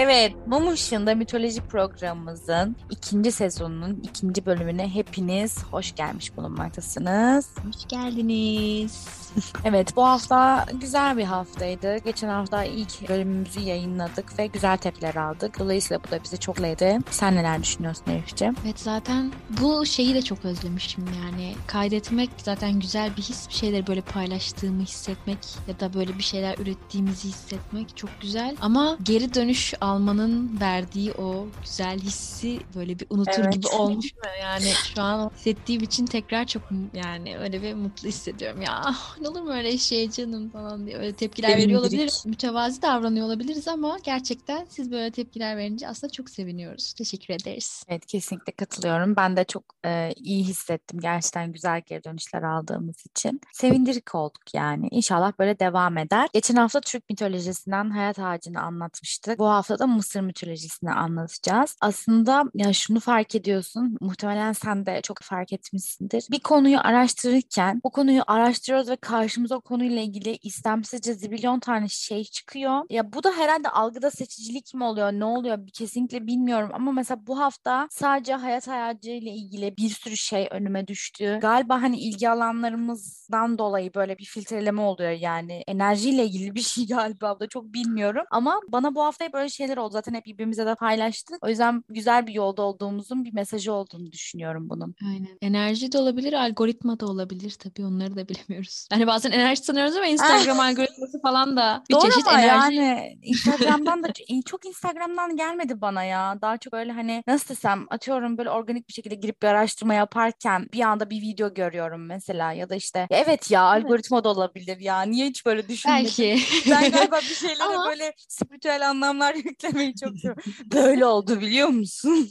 Evet, Mum Işığında mitoloji programımızın ikinci sezonunun ikinci bölümüne hepiniz hoş gelmiş bulunmaktasınız. Hoş geldiniz. Evet, bu hafta güzel bir haftaydı. Geçen hafta ilk bölümümüzü yayınladık ve güzel tepkiler aldık. Dolayısıyla bu da bizi çok ledi. Sen neler düşünüyorsun Elif'ciğim? Evet zaten bu şeyi de çok özlemişim yani. Kaydetmek zaten güzel bir his. Bir şeyleri böyle paylaştığımı hissetmek ya da böyle bir şeyler ürettiğimizi hissetmek çok güzel. Ama geri dönüş almanın verdiği o güzel hissi böyle bir unutur Evet. gibi olmuş mu? Yani şu an hissettiğim için tekrar çok yani öyle bir mutlu hissediyorum. Ya ah, ne olur mu öyle şey canım falan diye öyle tepkiler veriyor Sevindirik. olabilir. Mütevazi davranıyor olabiliriz ama gerçekten siz böyle tepkiler verince aslında çok seviniyoruz. Teşekkür ederiz. Evet, kesinlikle katılıyorum. Ben de çok e, iyi hissettim. Gerçekten güzel geri dönüşler aldığımız için. Sevindirik olduk yani. İnşallah böyle devam eder. Geçen hafta Türk mitolojisinden hayat ağacını anlatmıştık. Bu hafta da Mısır mitolojisini anlatacağız. Aslında ya şunu fark ediyorsun. Muhtemelen sen de çok fark etmişsindir. Bir konuyu araştırırken o konuyu araştırıyoruz ve karşımıza o konuyla ilgili istemsizce zibilyon tane şey çıkıyor. Ya bu da herhalde algıda seçicilik mi oluyor? Ne oluyor? Kesinlikle bilmiyorum ama mesela bu hafta sadece hayat ağacı ile ilgili bir sürü şey önüme düştü. Galiba hani ilgi alanlarımızdan dolayı böyle bir filtreleme oluyor yani. Enerjiyle ilgili bir şey galiba da çok bilmiyorum. Ama bana bu hafta hep böyle şeyler oldu. Zaten hep birbirimize de paylaştık. O yüzden güzel bir yolda olduğumuzun bir mesajı olduğunu düşünüyorum bunun. Aynen. Enerji de olabilir, algoritma da olabilir. Tabii onları da bilemiyoruz. Hani bazen enerji sanıyoruz ama Instagram algoritması falan da bir Doğru çeşit enerji. yani Instagram'dan da çok Instagram'dan gelmedi bana ya. Daha çok öyle hani nasıl desem atıyorum böyle organik bir şekilde girip bir araştırma yaparken bir anda bir video görüyorum mesela ya da işte ya evet ya Evet. algoritma da olabilir ya. Niye hiç böyle düşünmedim? Belki. Ben galiba bir şeylere Ama- böyle spiritüel anlamlar yüklemeyi çok seviyorum. Böyle oldu biliyor musun?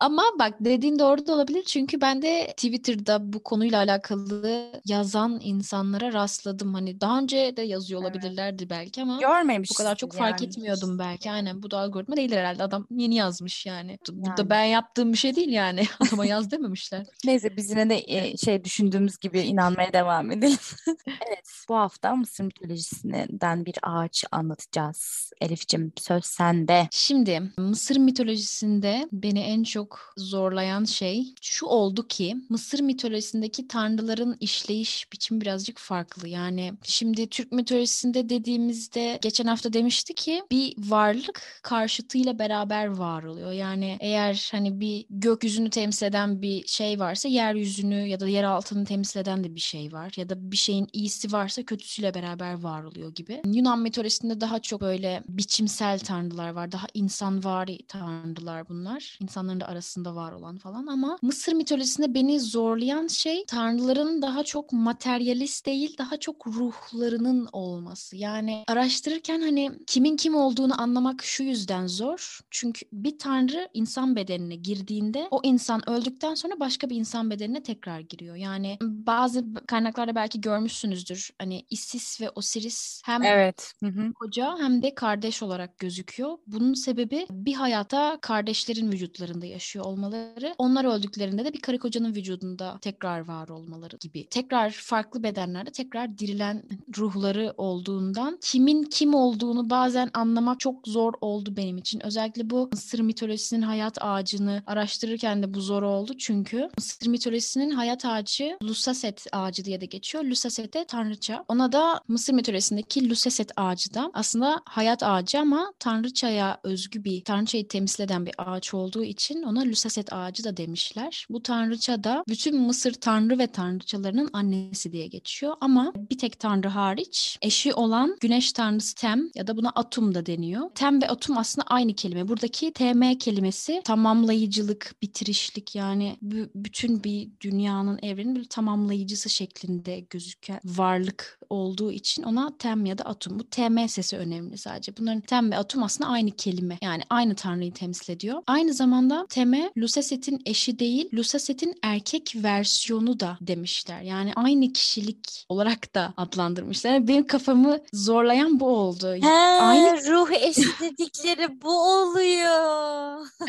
Ama bak dediğin doğru da olabilir çünkü ben de Twitter'da bu konuyla alakalı yazan insanlara rastladım. Hani daha önce de yazıyor Evet. olabilirlerdi belki ama bu Görmemişsin kadar çok fark yani. etmiyordum belki. Aynen bu da algoritma değildir herhalde. Adam yeni yazmış yani. Bu Yani. da ben yaptığım bir şey değil yani. Adama yaz dememişler. Neyse biz yine de e, şey düşündüğümüz gibi inanmaya devam edelim. evet bu hafta Mısır mitolojisinden bir ağaç anlatacağız. Elif'cim söz sende. Şimdi Mısır mitolojisinde beni en çok zorlayan şey şu oldu ki Mısır mitolojisindeki tanrıların işleyiş biçimi birazcık farklı. Yani şimdi Türk mitolojisinde dediğimizde geçen hafta demişti ki bir varlık karşıtıyla beraber var oluyor. Yani eğer hani bir gökyüzünü temsil eden bir şey varsa yeryüzünü ya da yer altını temsil eden de bir şey var. Ya da bir şeyin iyisi varsa kötüsüyle beraber var oluyor gibi. Yunan mitolojisinde daha çok böyle biçimsel tanrılar var. Daha insanvari tanrılar bunlar. İnsanların da arasında var olan falan ama Mısır mitolojisinde beni zorlayan şey tanrıların daha çok materyalist değil, daha çok ruhlarının olması. Yani araştırırken hani kimin kim olduğunu anlamak şu yüzden zor. Çünkü bir tanrı insan bedenine girdiğinde o insan öldükten sonra başka bir insan bedenine tekrar giriyor. Yani bazı kaynaklarda belki görmüşsünüzdür. Hani Isis ve Osiris hem Evet. Koca hem de kardeş olarak gözüküyor. Bunun sebebi bir hayatta kardeşlerin vücutlarında yaşıyor olmaları. Onlar öldüklerinde de bir karı kocanın vücudunda tekrar var olmaları gibi. Tekrar farklı bedenlerde tekrar dirilen ruhları olduğundan kimin kim olduğunu bazen anlamak çok zor oldu benim için. Özellikle bu Mısır mitolojisinin hayat ağacını araştırırken de bu zor oldu. Çünkü Mısır mitolojisinin hayat ağacı Lusaset ağacı diye de geçiyor. Lusasete tanrıça. Ona da Mısır mitolojisindeki Lusaset ağacı da aslında hayat ağacı ama tanrıçaya özgü bir tanrıçayı temsil eden bir ağaç olduğu için ona Lusaset ağacı da demişler. Bu tanrıça da bütün Mısır tanrı ve tanrıçalarının annesi diye geçiyor ama bir tek tanrı hariç eşi olan güneş tanrısı Tem ya da buna Atum da deniyor. Tem ve Atum aslında aynı kelime. Buradaki TM kelimesi tamamlayıcılık, bitirişlik yani bü- bütün bir dünyanın evrenin bir tamamlayıcısı şeklinde gözüken varlık olduğu için ona tem ya da atum. Bu TM sesi önemli sadece. Bunların tem ve atum aslında aynı kelime. Yani aynı tanrıyı temsil ediyor. Aynı zamanda teme Lusaset'in eşi değil, Lusaset'in erkek versiyonu da demişler. Yani aynı kişilik olarak da adlandırmışlar. Benim kafamı zorlayan bu oldu. He, Aynı- ruh eşi dedikleri bu oluyor.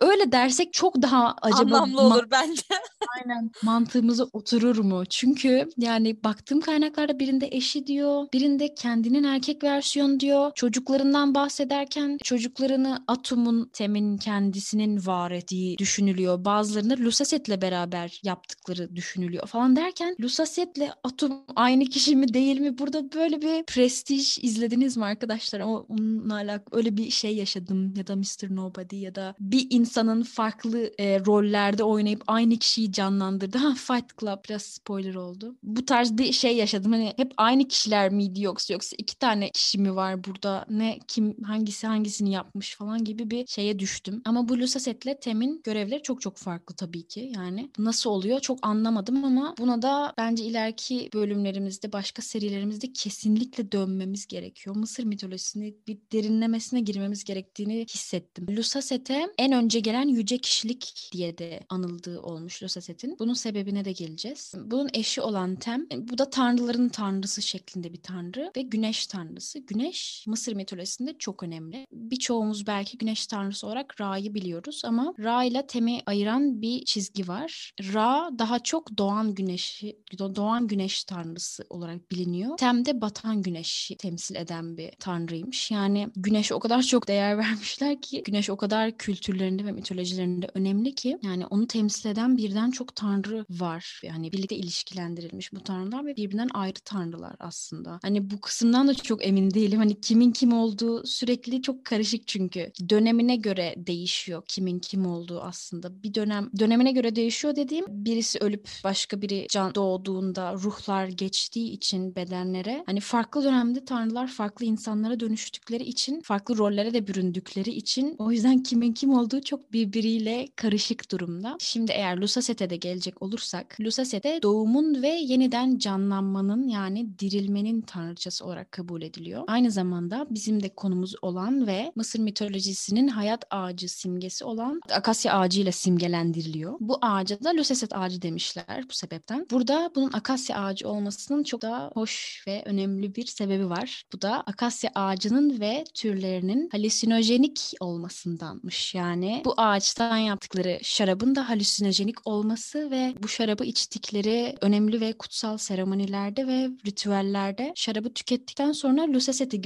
Öyle dersek çok daha acaba anlamlı olur bence. Aynen mantığımıza oturur mu? Çünkü yani baktığım kaynaklarda birinde eşi diyor, birinde kendinin erkek versiyonu diyor. Çocuklarından bahsederken çocuklarını Atom'un Tem'in kendisinin var ettiği düşünülüyor. Bazılarında Lusaset'le beraber yaptıkları düşünülüyor falan derken Lusaset'le Atom aynı kişi mi değil mi? Burada böyle bir prestij izlediniz mi arkadaşlar? Ama onunla alakalı öyle bir şey yaşadım ya da Mr. Nobody ya da bir insanın farklı e, rollerde oynayıp aynı kişiyi canlandırdı. Ha Fight Club biraz spoiler oldu. Bu tarz bir şey yaşadım. Hani hep aynı kişiler miydi yoksa yoksa iki tane kişi mi var burada? Ne kim hangisi hangisini yapmış falan gibi bir şeye düştüm. Ama bu Lusaset'le Tem'in görevleri çok çok farklı tabii ki. Yani nasıl oluyor çok anlamadım ama buna da bence ileriki bölümlerimizde başka serilerimizde kesinlikle dönmemiz gerekiyor. Mısır mitolojisini bir derinlemesine girmemiz gerektiğini hissettim. Lusaset'e en önce gelen yüce kişilik diye de anıldığı olmuş Lusaset'in. Bunun sebebine de geleceğiz. Bunun eşi olan Tem, bu da tanrıların tanrısı şeklinde bir tanrı ve güneş tanrısı. Güneş Mısır mitolojisinde çok önemli. Birçoğumuz belki güneş tanrısı olarak Ra'yı biliyoruz ama Ra ile Tem'i ayıran bir çizgi var. Ra daha çok doğan güneşi, doğan güneş tanrısı olarak biliniyor. Tem de batan güneşi temsil eden bir tanrıymış. Yani güneşe o kadar çok değer vermişler ki güneş o kadar kültürlerinde ve mitolojilerinde önemli ki yani onu temsil eden birden çok tanrı var. Yani birlikte ilişkilendirilmiş bu tanrılar ve birbirinden ayrı tanrılar aslında. Hani bu kısımdan da çok emin değilim. Hani kimin kim olduğu sürekli çok karışık çünkü. Dönemine göre değişiyor kimin kim olduğu aslında. Bir dönem dönemine göre değişiyor dediğim birisi ölüp başka biri can doğduğunda ruhlar geçtiği için bedenlere hani farklı dönemde tanrılar farklı insanlara dönüştükleri için farklı rollere de büründükleri için o yüzden kimin kim olduğu çok birbiriyle karışık durumda. Şimdi eğer Lusaset'e de gelecek olursak Lusasete doğumun ve yeniden canlanmanın yani dirilmenin tanrıçası olarak kabul ediliyor. Aynı zamanda bizim de konumuz olan ve Mısır mitolojisinin hayat ağacı simgesi olan akasya ağacı ile simgelendiriliyor. Bu ağaca da Lusaset ağacı demişler bu sebepten. Burada bunun akasya ağacı olmasının çok daha hoş ve önemli bir sebebi var. Bu da akasya ağacının ve türlerinin halüsinojenik olmasındanmış. Yani bu ağaçtan yaptıkları şarabın da halüsinojenik olması ve bu şarabı içtikleri önemli ve kutsal seremonilerde ve ritüellerde şarabı tükettikten sonra Lusaset'i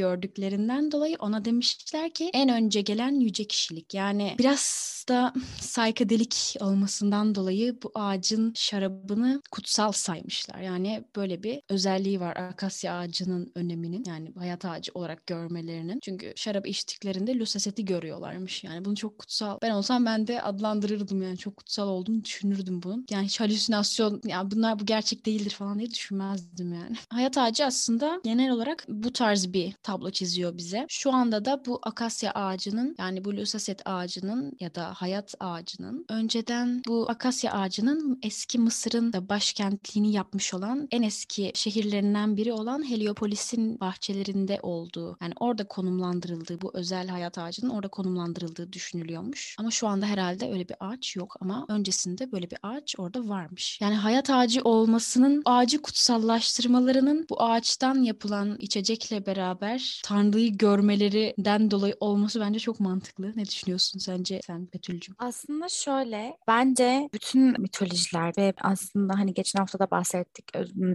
gördüklerinden dolayı ona demişler ki en önce gelen yüce kişilik. Yani biraz da saykadelik olmasından dolayı bu ağacın şarabını kutsal saymışlar. Yani böyle bir özelliği var akasya ağacının öneminin yani hayat ağacı olarak görmelerinin. Çünkü şarap içtiklerinde Lusaset'i görüyorlarmış. Yani bunu çok kutsal. Ben olsam ben de adlandırırdım yani çok kutsal olduğunu düşünürdüm bunun. Yani hiç halüsinasyon ya bunlar bu gerçek değildir falan diye düşünmezdim yani. Hayat ağacı aslında genel olarak bu tarz bir tablo çiziyor bize. Şu anda da bu akasya ağacının yani bu Lusaset ağacının ya da hayat ağacının önceden bu akasya ağacının eski Mısır'ın da başkentliğini yapmış olan en eski şehirlerinden biri olan Heliopolis'in bahçelerinde olduğu yani orada konumlandırıldığı bu özel hayat ağacının orada konumlandırıldığı düşünülüyormuş. Ama şu anda herhalde öyle bir ağaç yok ama öncesinde böyle bir ağaç orada varmış. Yani hayat ağacı olmasının ağacı kutsallaştırmalarının bu ağaçtan yapılan içecekle beraber Tanrı'yı görmelerinden dolayı olması bence çok mantıklı. Ne düşünüyorsun sence sen Betül'cüm? Aslında şöyle bence bütün mitolojiler ve aslında hani geçen hafta da bahsettik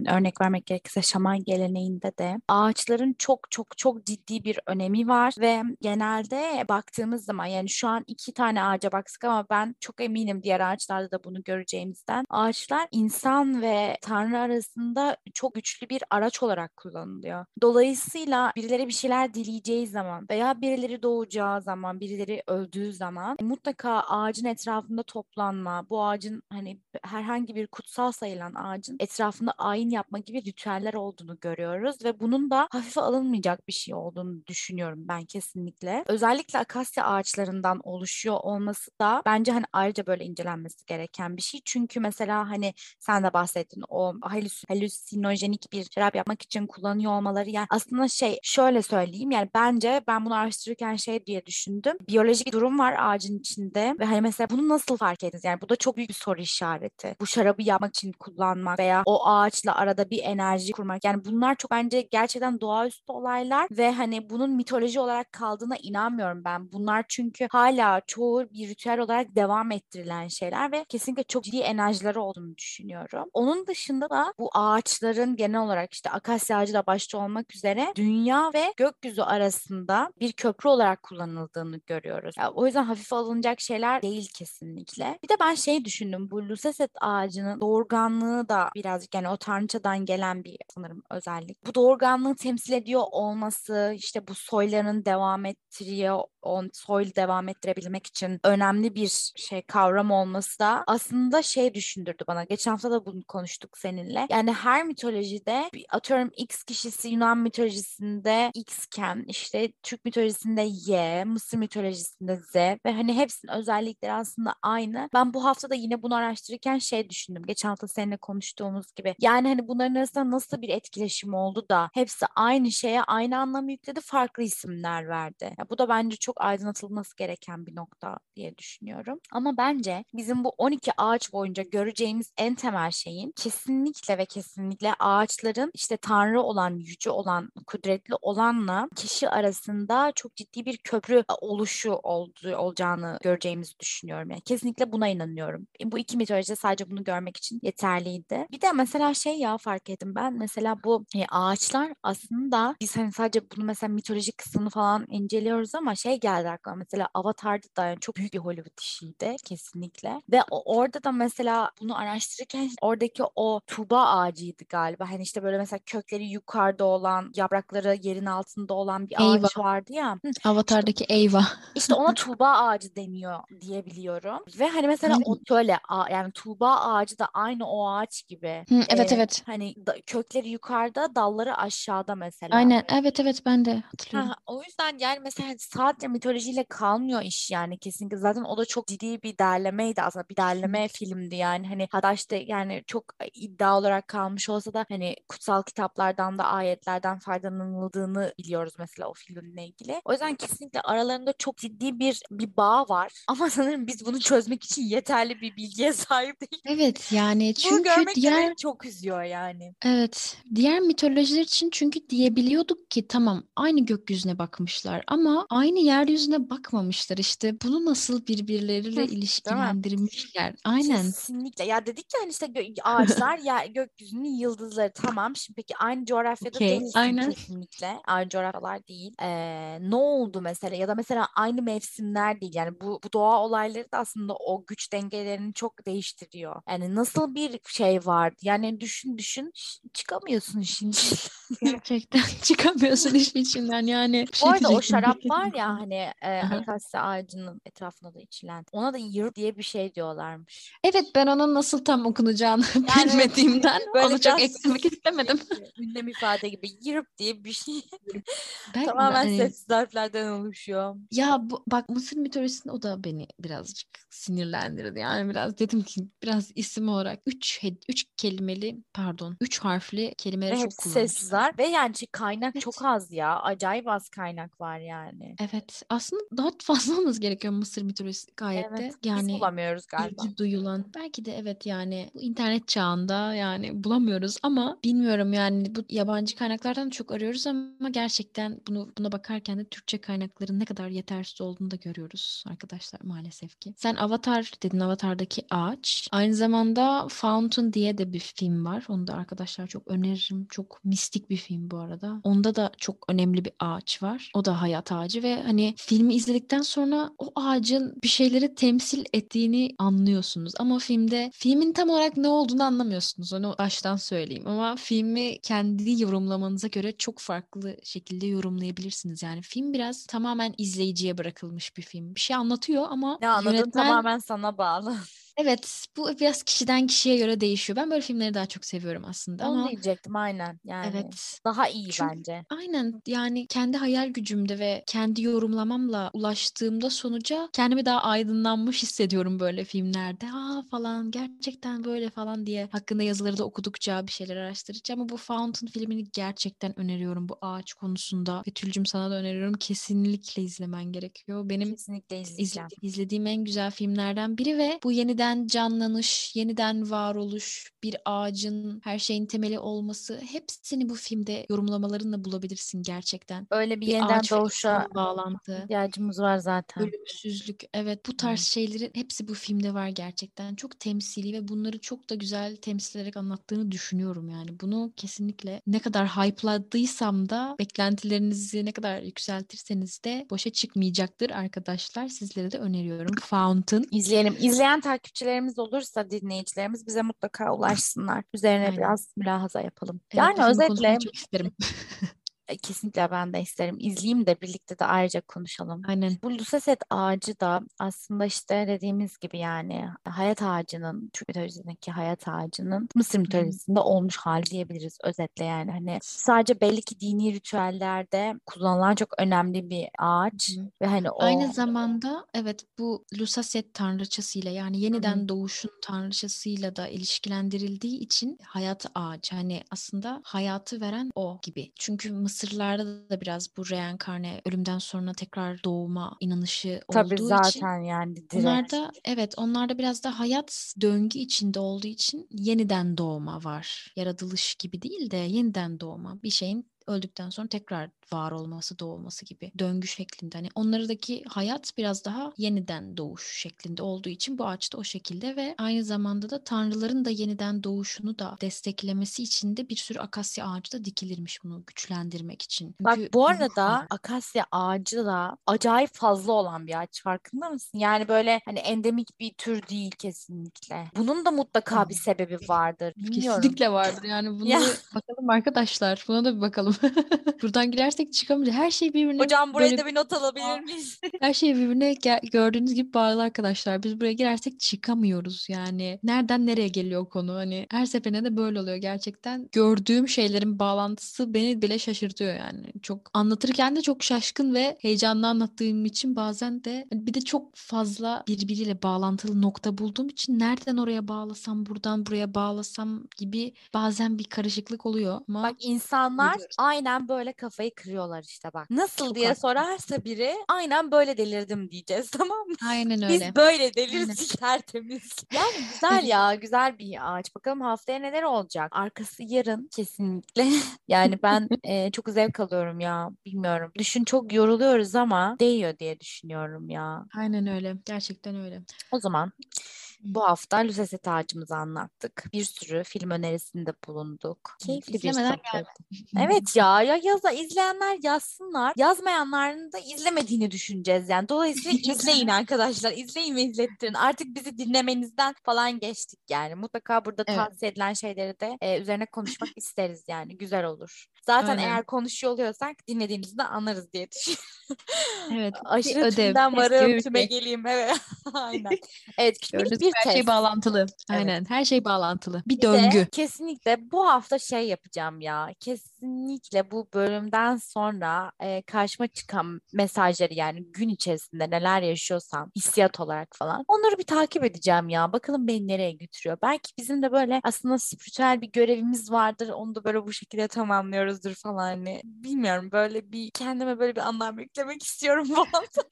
örnek vermek gerekirse şaman geleneğinde de ağaçların çok çok çok ciddi bir önemi var ve genelde baktığımız zaman yani şu an iki tane ağaca baktık ama ben çok eminim diğer ağaçlarda da bunu göreceğimizden ağaçlar insan ve tanrı arasında çok güçlü bir araç olarak kullanılıyor. Dolayısıyla birileri bir şeyler dileyeceği zaman veya birileri doğacağı zaman, birileri öldüğü zaman mutlaka ağacın etrafında toplanma, bu ağacın hani herhangi bir kutsal sayılan ağacın etrafında ayin yapma gibi ritüeller olduğunu görüyoruz ve bunun da hafife alınmayacak bir şey olduğunu düşünüyorum ben kesinlikle. Özellikle akasya ağaçlarından oluşuyor olması da bence hani ayrıca böyle incelenmesi gereken bir şey. Çünkü mesela hani sen de bahsettin o halüs halüsinojenik bir şarap yapmak için kullanıyor olmaları yani aslında şey şöyle söyleyeyim yani bence ben bunu araştırırken şey diye düşündüm. Biyolojik durum var ağacın içinde ve hani mesela bunu nasıl fark ettiniz? Yani bu da çok büyük bir soru işareti. Bu şarabı yapmak için kullanmak veya o ağaçla arada bir enerji kurmak yani bunlar çok bence gerçekten doğaüstü olaylar ve hani bunun mitoloji olarak kaldığına inanmıyorum ben. Bunlar çünkü hala çoğu bir ritüel olarak devam ettirilen şeyler ve kesinlikle çok ciddi enerjileri olduğunu düşünüyorum. Onun dışında da bu ağaçların genel olarak işte akasya ağacı da başta olmak üzere dünya ve gökyüzü arasında bir köprü olarak kullanıldığını görüyoruz. Yani o yüzden hafife alınacak şeyler değil kesinlikle. Bir de ben şey düşündüm. Bu Luceset ağacının doğurganlığı da birazcık yani o tanrıçadan gelen bir sanırım özellik. Bu doğurganlığı temsil ediyor olması işte bu soyların devam ettiriyor on soy devam ettirebilmek için önemli bir şey kavram olması da aslında şey düşündürdü bana. Geçen hafta da bunu konuştuk seninle. Yani her mitolojide atıyorum X kişisi Yunan mitolojisinde X iken işte Türk mitolojisinde Y, Mısır mitolojisinde Z ve hani hepsinin özellikleri aslında aynı. Ben bu hafta da yine bunu araştırırken şey düşündüm. Geçen hafta seninle konuştuğumuz gibi. Yani hani bunların arasında nasıl bir etkileşim oldu da hepsi aynı şeye aynı anlam yükledi, farklı isimler verdi. Ya bu da bence çok aydınlatılması gereken bir nokta diye düşünüyorum. Ama bence bizim bu 12 ağaç boyunca göreceğimiz en temel şeyin kesinlikle ve kesinlikle ağaçların işte tanrı olan, yüce olan, kudretli olanla kişi arasında çok ciddi bir köprü oluşu olduğu, olacağını göreceğimizi düşünüyorum. Yani kesinlikle buna inanıyorum. Bu iki mitolojide sadece bunu görmek için yeterliydi. Bir de mesela şey ya fark ettim ben mesela bu e, ağaçlar aslında biz hani sadece bunu mesela mitolojik kısmını falan inceliyoruz ama şey geldi aklıma mesela Avatar'da da yani çok büyük bir Hollywood işiydi kesinlikle. Ve orada da mesela bunu araştırırken oradaki o tuba ağacıydı galiba. Hani işte böyle mesela kökleri yukarıda olan, yaprakları yerin altında olan bir Eyvah. ağaç vardı ya. Avatar'daki Eyva. İşte ona tuğba ağacı deniyor diye biliyorum. Ve hani mesela o şöyle yani tuğba ağacı da aynı o ağaç gibi. Hı, evet Ee, evet. Hani da- kökleri yukarıda, dalları aşağıda mesela. Aynen. Evet evet ben de hatırlıyorum. Ha, o yüzden yani mesela sadece mitolojiyle kalmıyor iş yani kesinlikle. Zaten o da çok ciddi bir derlemeydi aslında. Bir derleme filmdi yani. Hani hatta işte yani çok iddia olarak kalmış olsa da hani kutsal kitaplardan da ayetlerden faydalanıldığını biliyoruz mesela o filmle ilgili. O yüzden kesinlikle aralarında çok ciddi bir bir bağ var. Ama sanırım biz bunu çözmek için yeterli bir bilgiye sahip değiliz. Evet yani Bunu çünkü görmek de diğer çok üzüyor yani. Evet. Diğer mitolojiler için çünkü diyebiliyorduk ki tamam aynı gökyüzüne bakmışlar ama aynı yeryüzüne bakmamışlar. İşte bunu nasıl birbirleriyle Hı, ilişkilendirmişler. Aynen. Kesinlikle. Ya dedik ya hani işte gö- ağaçlar ya gökyüzünün yıldızları tamam. Şimdi peki aynı coğrafyada Okey, değilsin aynen. kesinlikle. Aynı coğrafyalar değil. Ee, ne oldu mesela ya da mesela aynı mevsimler değil. Yani bu, bu doğa olayları da aslında o güç dengelerini çok değiştiriyor. Yani nasıl bir şey vardı? Yani düşün düşün çıkamıyorsun içinden. Gerçekten çıkamıyorsun işin içinden yani. Bir Bu şey arada o şarap var ya hani e, akasya ağacının etrafında da içilen. Ona da yır diye bir şey diyorlarmış. Evet ben onun nasıl tam okunacağını Yani bilmediğimden böyle onu çok eklemek istemedim. ünlem ifade gibi yırıp diye bir şey. Ben, Tamamen hani- sessiz harflerden oluşuyor. Ya bu, bak Mısır mitolojisinde o da beni birazcık sinirlendirdi. Yani biraz dedim ki biraz isim olarak üç, üç kelimeli pardon üç harfli kelimeleri Ve çok hepsi sessiz harf. Ve yani kaynak Evet. çok az ya. Acayip az kaynak var yani. Evet aslında daha fazla olması gerekiyor Mısır mitolojisi gayet de. Evet. Biz Yani bulamıyoruz galiba. duyulan. Belki de evet yani bu internet çağında yani bulamıyoruz ama bilmiyorum yani bu yabancı kaynaklardan çok arıyoruz ama gerçekten bunu buna bakarken de Türkçe kaynakların ne kadar yetersiz olduğunu da görüyoruz arkadaşlar maalesef ki. Sen Avatar dedin Avatar'daki ağaç. Aynı zamanda Fountain diye de bir film var. Onu da arkadaşlar çok öneririm. Çok mistik bir film bu arada. Onda da çok önemli bir ağaç var. O da hayat ağacı ve hani filmi izledikten sonra o ağacın bir şeyleri temsil ettiğini anlıyorsunuz. Ama filmde filmin tam olarak ne olduğunu anlamıyorsunuz. Onu baştan söyleyeyim. Ama filmi kendi yorumlamanıza göre çok farklı şekilde yorumlayabilirsiniz. Yani film biraz tamamen izleyiciye bırakılmış bir film. Bir şey anlatıyor ama Ne anladın yönetmen tamamen sana bağlı. Evet, bu biraz kişiden kişiye göre değişiyor. Ben böyle filmleri daha çok seviyorum aslında Onu ama diyecektim aynen. Yani evet. daha iyi Çünkü- bence. Aynen yani kendi hayal gücümde ve kendi yorumlamamla ulaştığımda sonuca kendimi daha aydınlanmış hissediyorum böyle filmlerde. Aa falan gerçekten böyle falan diye hakkında yazıları da okudukça bir şeyler araştırdıkça ama bu Fountain filmini gerçekten öneriyorum bu ağaç konusunda ve Tülcüm sana da öneriyorum kesinlikle izlemen gerekiyor. Benim Kesinlikle izleyeceğim. İzledi- izlediğim en güzel filmlerden biri ve bu yeniden yeniden canlanış, yeniden varoluş, bir ağacın her şeyin temeli olması hepsini bu filmde yorumlamalarınla bulabilirsin gerçekten. Öyle bir, Bir yeniden doğuşa bağlantı. ihtiyacımız var zaten. Ölümsüzlük. Evet bu tarz şeylerin hepsi bu filmde var gerçekten. Çok temsili ve bunları çok da güzel temsil ederek anlattığını düşünüyorum yani. Bunu kesinlikle ne kadar hype'ladıysam da beklentilerinizi ne kadar yükseltirseniz de boşa çıkmayacaktır arkadaşlar. Sizlere de öneriyorum. Fountain. İzleyelim. İzleyen takipçilerimiz olursa dinleyicilerimiz bize mutlaka ulaşsınlar. Üzerine Aynen. biraz mülahaza yapalım. Evet, yani özetle çok isterim. E, Kesinlikle ben de isterim. İzleyeyim de birlikte de ayrıca konuşalım. Aynen. Bu Lusaset ağacı da aslında işte dediğimiz gibi yani hayat ağacının, Türk mitolojisindeki hayat ağacının Mısır mitolojisinde olmuş hali diyebiliriz özetle yani. Hani sadece belli ki dini ritüellerde kullanılan çok önemli bir ağaç hı. ve hani o Aynı zamanda evet bu Lusaset tanrıçasıyla yani yeniden doğuşun tanrıçasıyla da ilişkilendirildiği için hayat ağacı hani aslında hayatı veren o gibi. Çünkü Mısırlarda da biraz bu reenkarne ölümden sonra tekrar doğuma inanışı tabii olduğu zaten için yani direkt. Onlarda evet onlarda biraz da hayat döngü içinde olduğu için yeniden doğma var. Yaratılış gibi değil de yeniden doğma. Bir şeyin öldükten sonra tekrar var olması, doğması gibi döngü şeklinde. Hani onlardaki hayat biraz daha yeniden doğuş şeklinde olduğu için bu ağaç da o şekilde ve aynı zamanda da tanrıların da yeniden doğuşunu da desteklemesi için de bir sürü akasya ağacı da dikilirmiş bunu güçlendirmek için. Bak Çünkü bu ruh arada akasya ağacı da acayip fazla olan bir ağaç farkında mısın? Yani böyle hani endemik bir tür değil kesinlikle. Bunun da mutlaka bir sebebi vardır. Bilmiyorum. Kesinlikle vardır yani bunu Ya. bakalım arkadaşlar buna da bir bakalım. Buradan girersek çıkamayacağız. Her şey birbirine Hocam buraya böyle da bir not alabilir miyiz? her şey birbirine gördüğünüz gibi bağlı arkadaşlar. Biz buraya girersek çıkamıyoruz yani. Nereden nereye geliyor konu? Hani her seferinde de böyle oluyor gerçekten. Gördüğüm şeylerin bağlantısı beni bile şaşırtıyor yani. Çok anlatırken de çok şaşkın ve heyecanlı anlattığım için bazen de hani bir de çok fazla birbiriyle bağlantılı nokta bulduğum için nereden oraya bağlasam, buradan buraya bağlasam gibi bazen bir karışıklık oluyor ama Bak insanlar. Aynen böyle kafayı kırıyorlar işte bak. Nasıl Çok diye haklı. sorarsa biri aynen böyle delirdim diyeceğiz tamam mı? aynen Biz öyle. böyle deliriz tertemiz. Yani güzel ya güzel bir ağaç. Bakalım haftaya neler olacak? Arkası yarın kesinlikle. Yani ben e, çok zevk alıyorum ya. Bilmiyorum. Düşün çok yoruluyoruz ama değiyor diye düşünüyorum ya. Aynen öyle. Gerçekten öyle. O zaman bu hafta Lüseset ağacımızı anlattık. Bir sürü film önerisinde bulunduk. Keyifli bir İzlemeden sohbet. Evet ya ya yaza izleyenler yazsınlar. Yazmayanların da izlemediğini düşüneceğiz yani. Dolayısıyla izleyin arkadaşlar. İzleyin ve izlettirin. Artık bizi dinlemenizden falan geçtik yani. Mutlaka burada Evet. tavsiye edilen şeyleri de e, üzerine konuşmak isteriz yani. Güzel olur. Zaten Aynen. eğer konuşuyor oluyorsak dinlediğinizi de anlarız diye düşünüyorum. Evet. Aşırı ödev, tümden varım tüme şey. geleyim. Evet. Aynen. Evet küçük Gördüğünüz bir her şey bağlantılı. Aynen. Her şey bağlantılı. Bir Bir de döngü. kesinlikle bu hafta şey yapacağım ya. Kesinlikle bu bölümden sonra e, karşıma çıkan mesajları yani gün içerisinde neler yaşıyorsam hissiyat olarak falan onları bir takip edeceğim ya. Bakalım beni nereye götürüyor. Belki bizim de böyle aslında spiritüel bir görevimiz vardır. Onu da böyle bu şekilde tamamlıyoruzdur falan. Hani bilmiyorum böyle bir kendime böyle bir anlam yüklemek istiyorum hafta.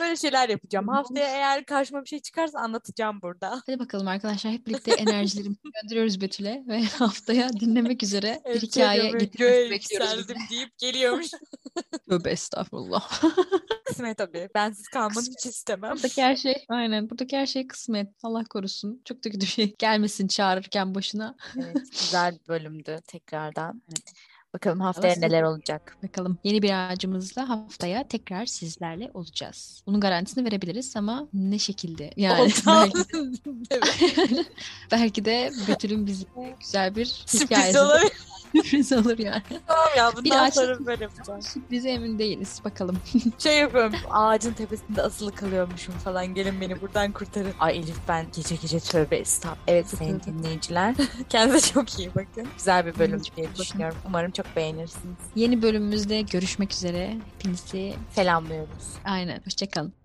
Böyle şeyler yapacağım. Haftaya eğer karşıma bir şey çıkarsa anlatacağım burada. Hadi bakalım arkadaşlar hep birlikte enerjilerimizi gönderiyoruz Betül'e ve haftaya dinlemek üzere bir Evet, hikaye göğe bekliyoruz. deyip geliyormuş. Tövbe estağfurullah. Kısmet tabii. Bensiz kalmanı hiç istemem. buradaki her şey aynen buradaki her şey kısmet. Allah korusun. Çok da kötü bir şey gelmesin çağırırken başına. Evet, güzel bir bölümdü tekrardan. Bakalım haftaya siz- neler olacak. Bakalım yeni bir ağacımızla haftaya tekrar sizlerle olacağız. Bunun garantisini verebiliriz ama ne şekilde? Yani belki, belki de Betül'ün bize güzel bir Sürpriz hikayesi olabilir. sürpriz olur yani. Tamam ya Bir bundan ağaç- sonra böyle yapacağım. Sürprize emin değiliz. Bakalım. Şey yapıyorum. Ağacın tepesinde asılı kalıyormuşum falan. Gelin beni buradan kurtarın. Ay Elif ben gece gece tövbe estağfurullah. Evet sayın dinleyiciler. Kendinize çok iyi bakın. Güzel bir bölüm diye düşünüyorum. Umarım çok beğenirsiniz. Yeni bölümümüzde görüşmek üzere. Hepinizi Selamlıyoruz. aynen. Hoşçakalın.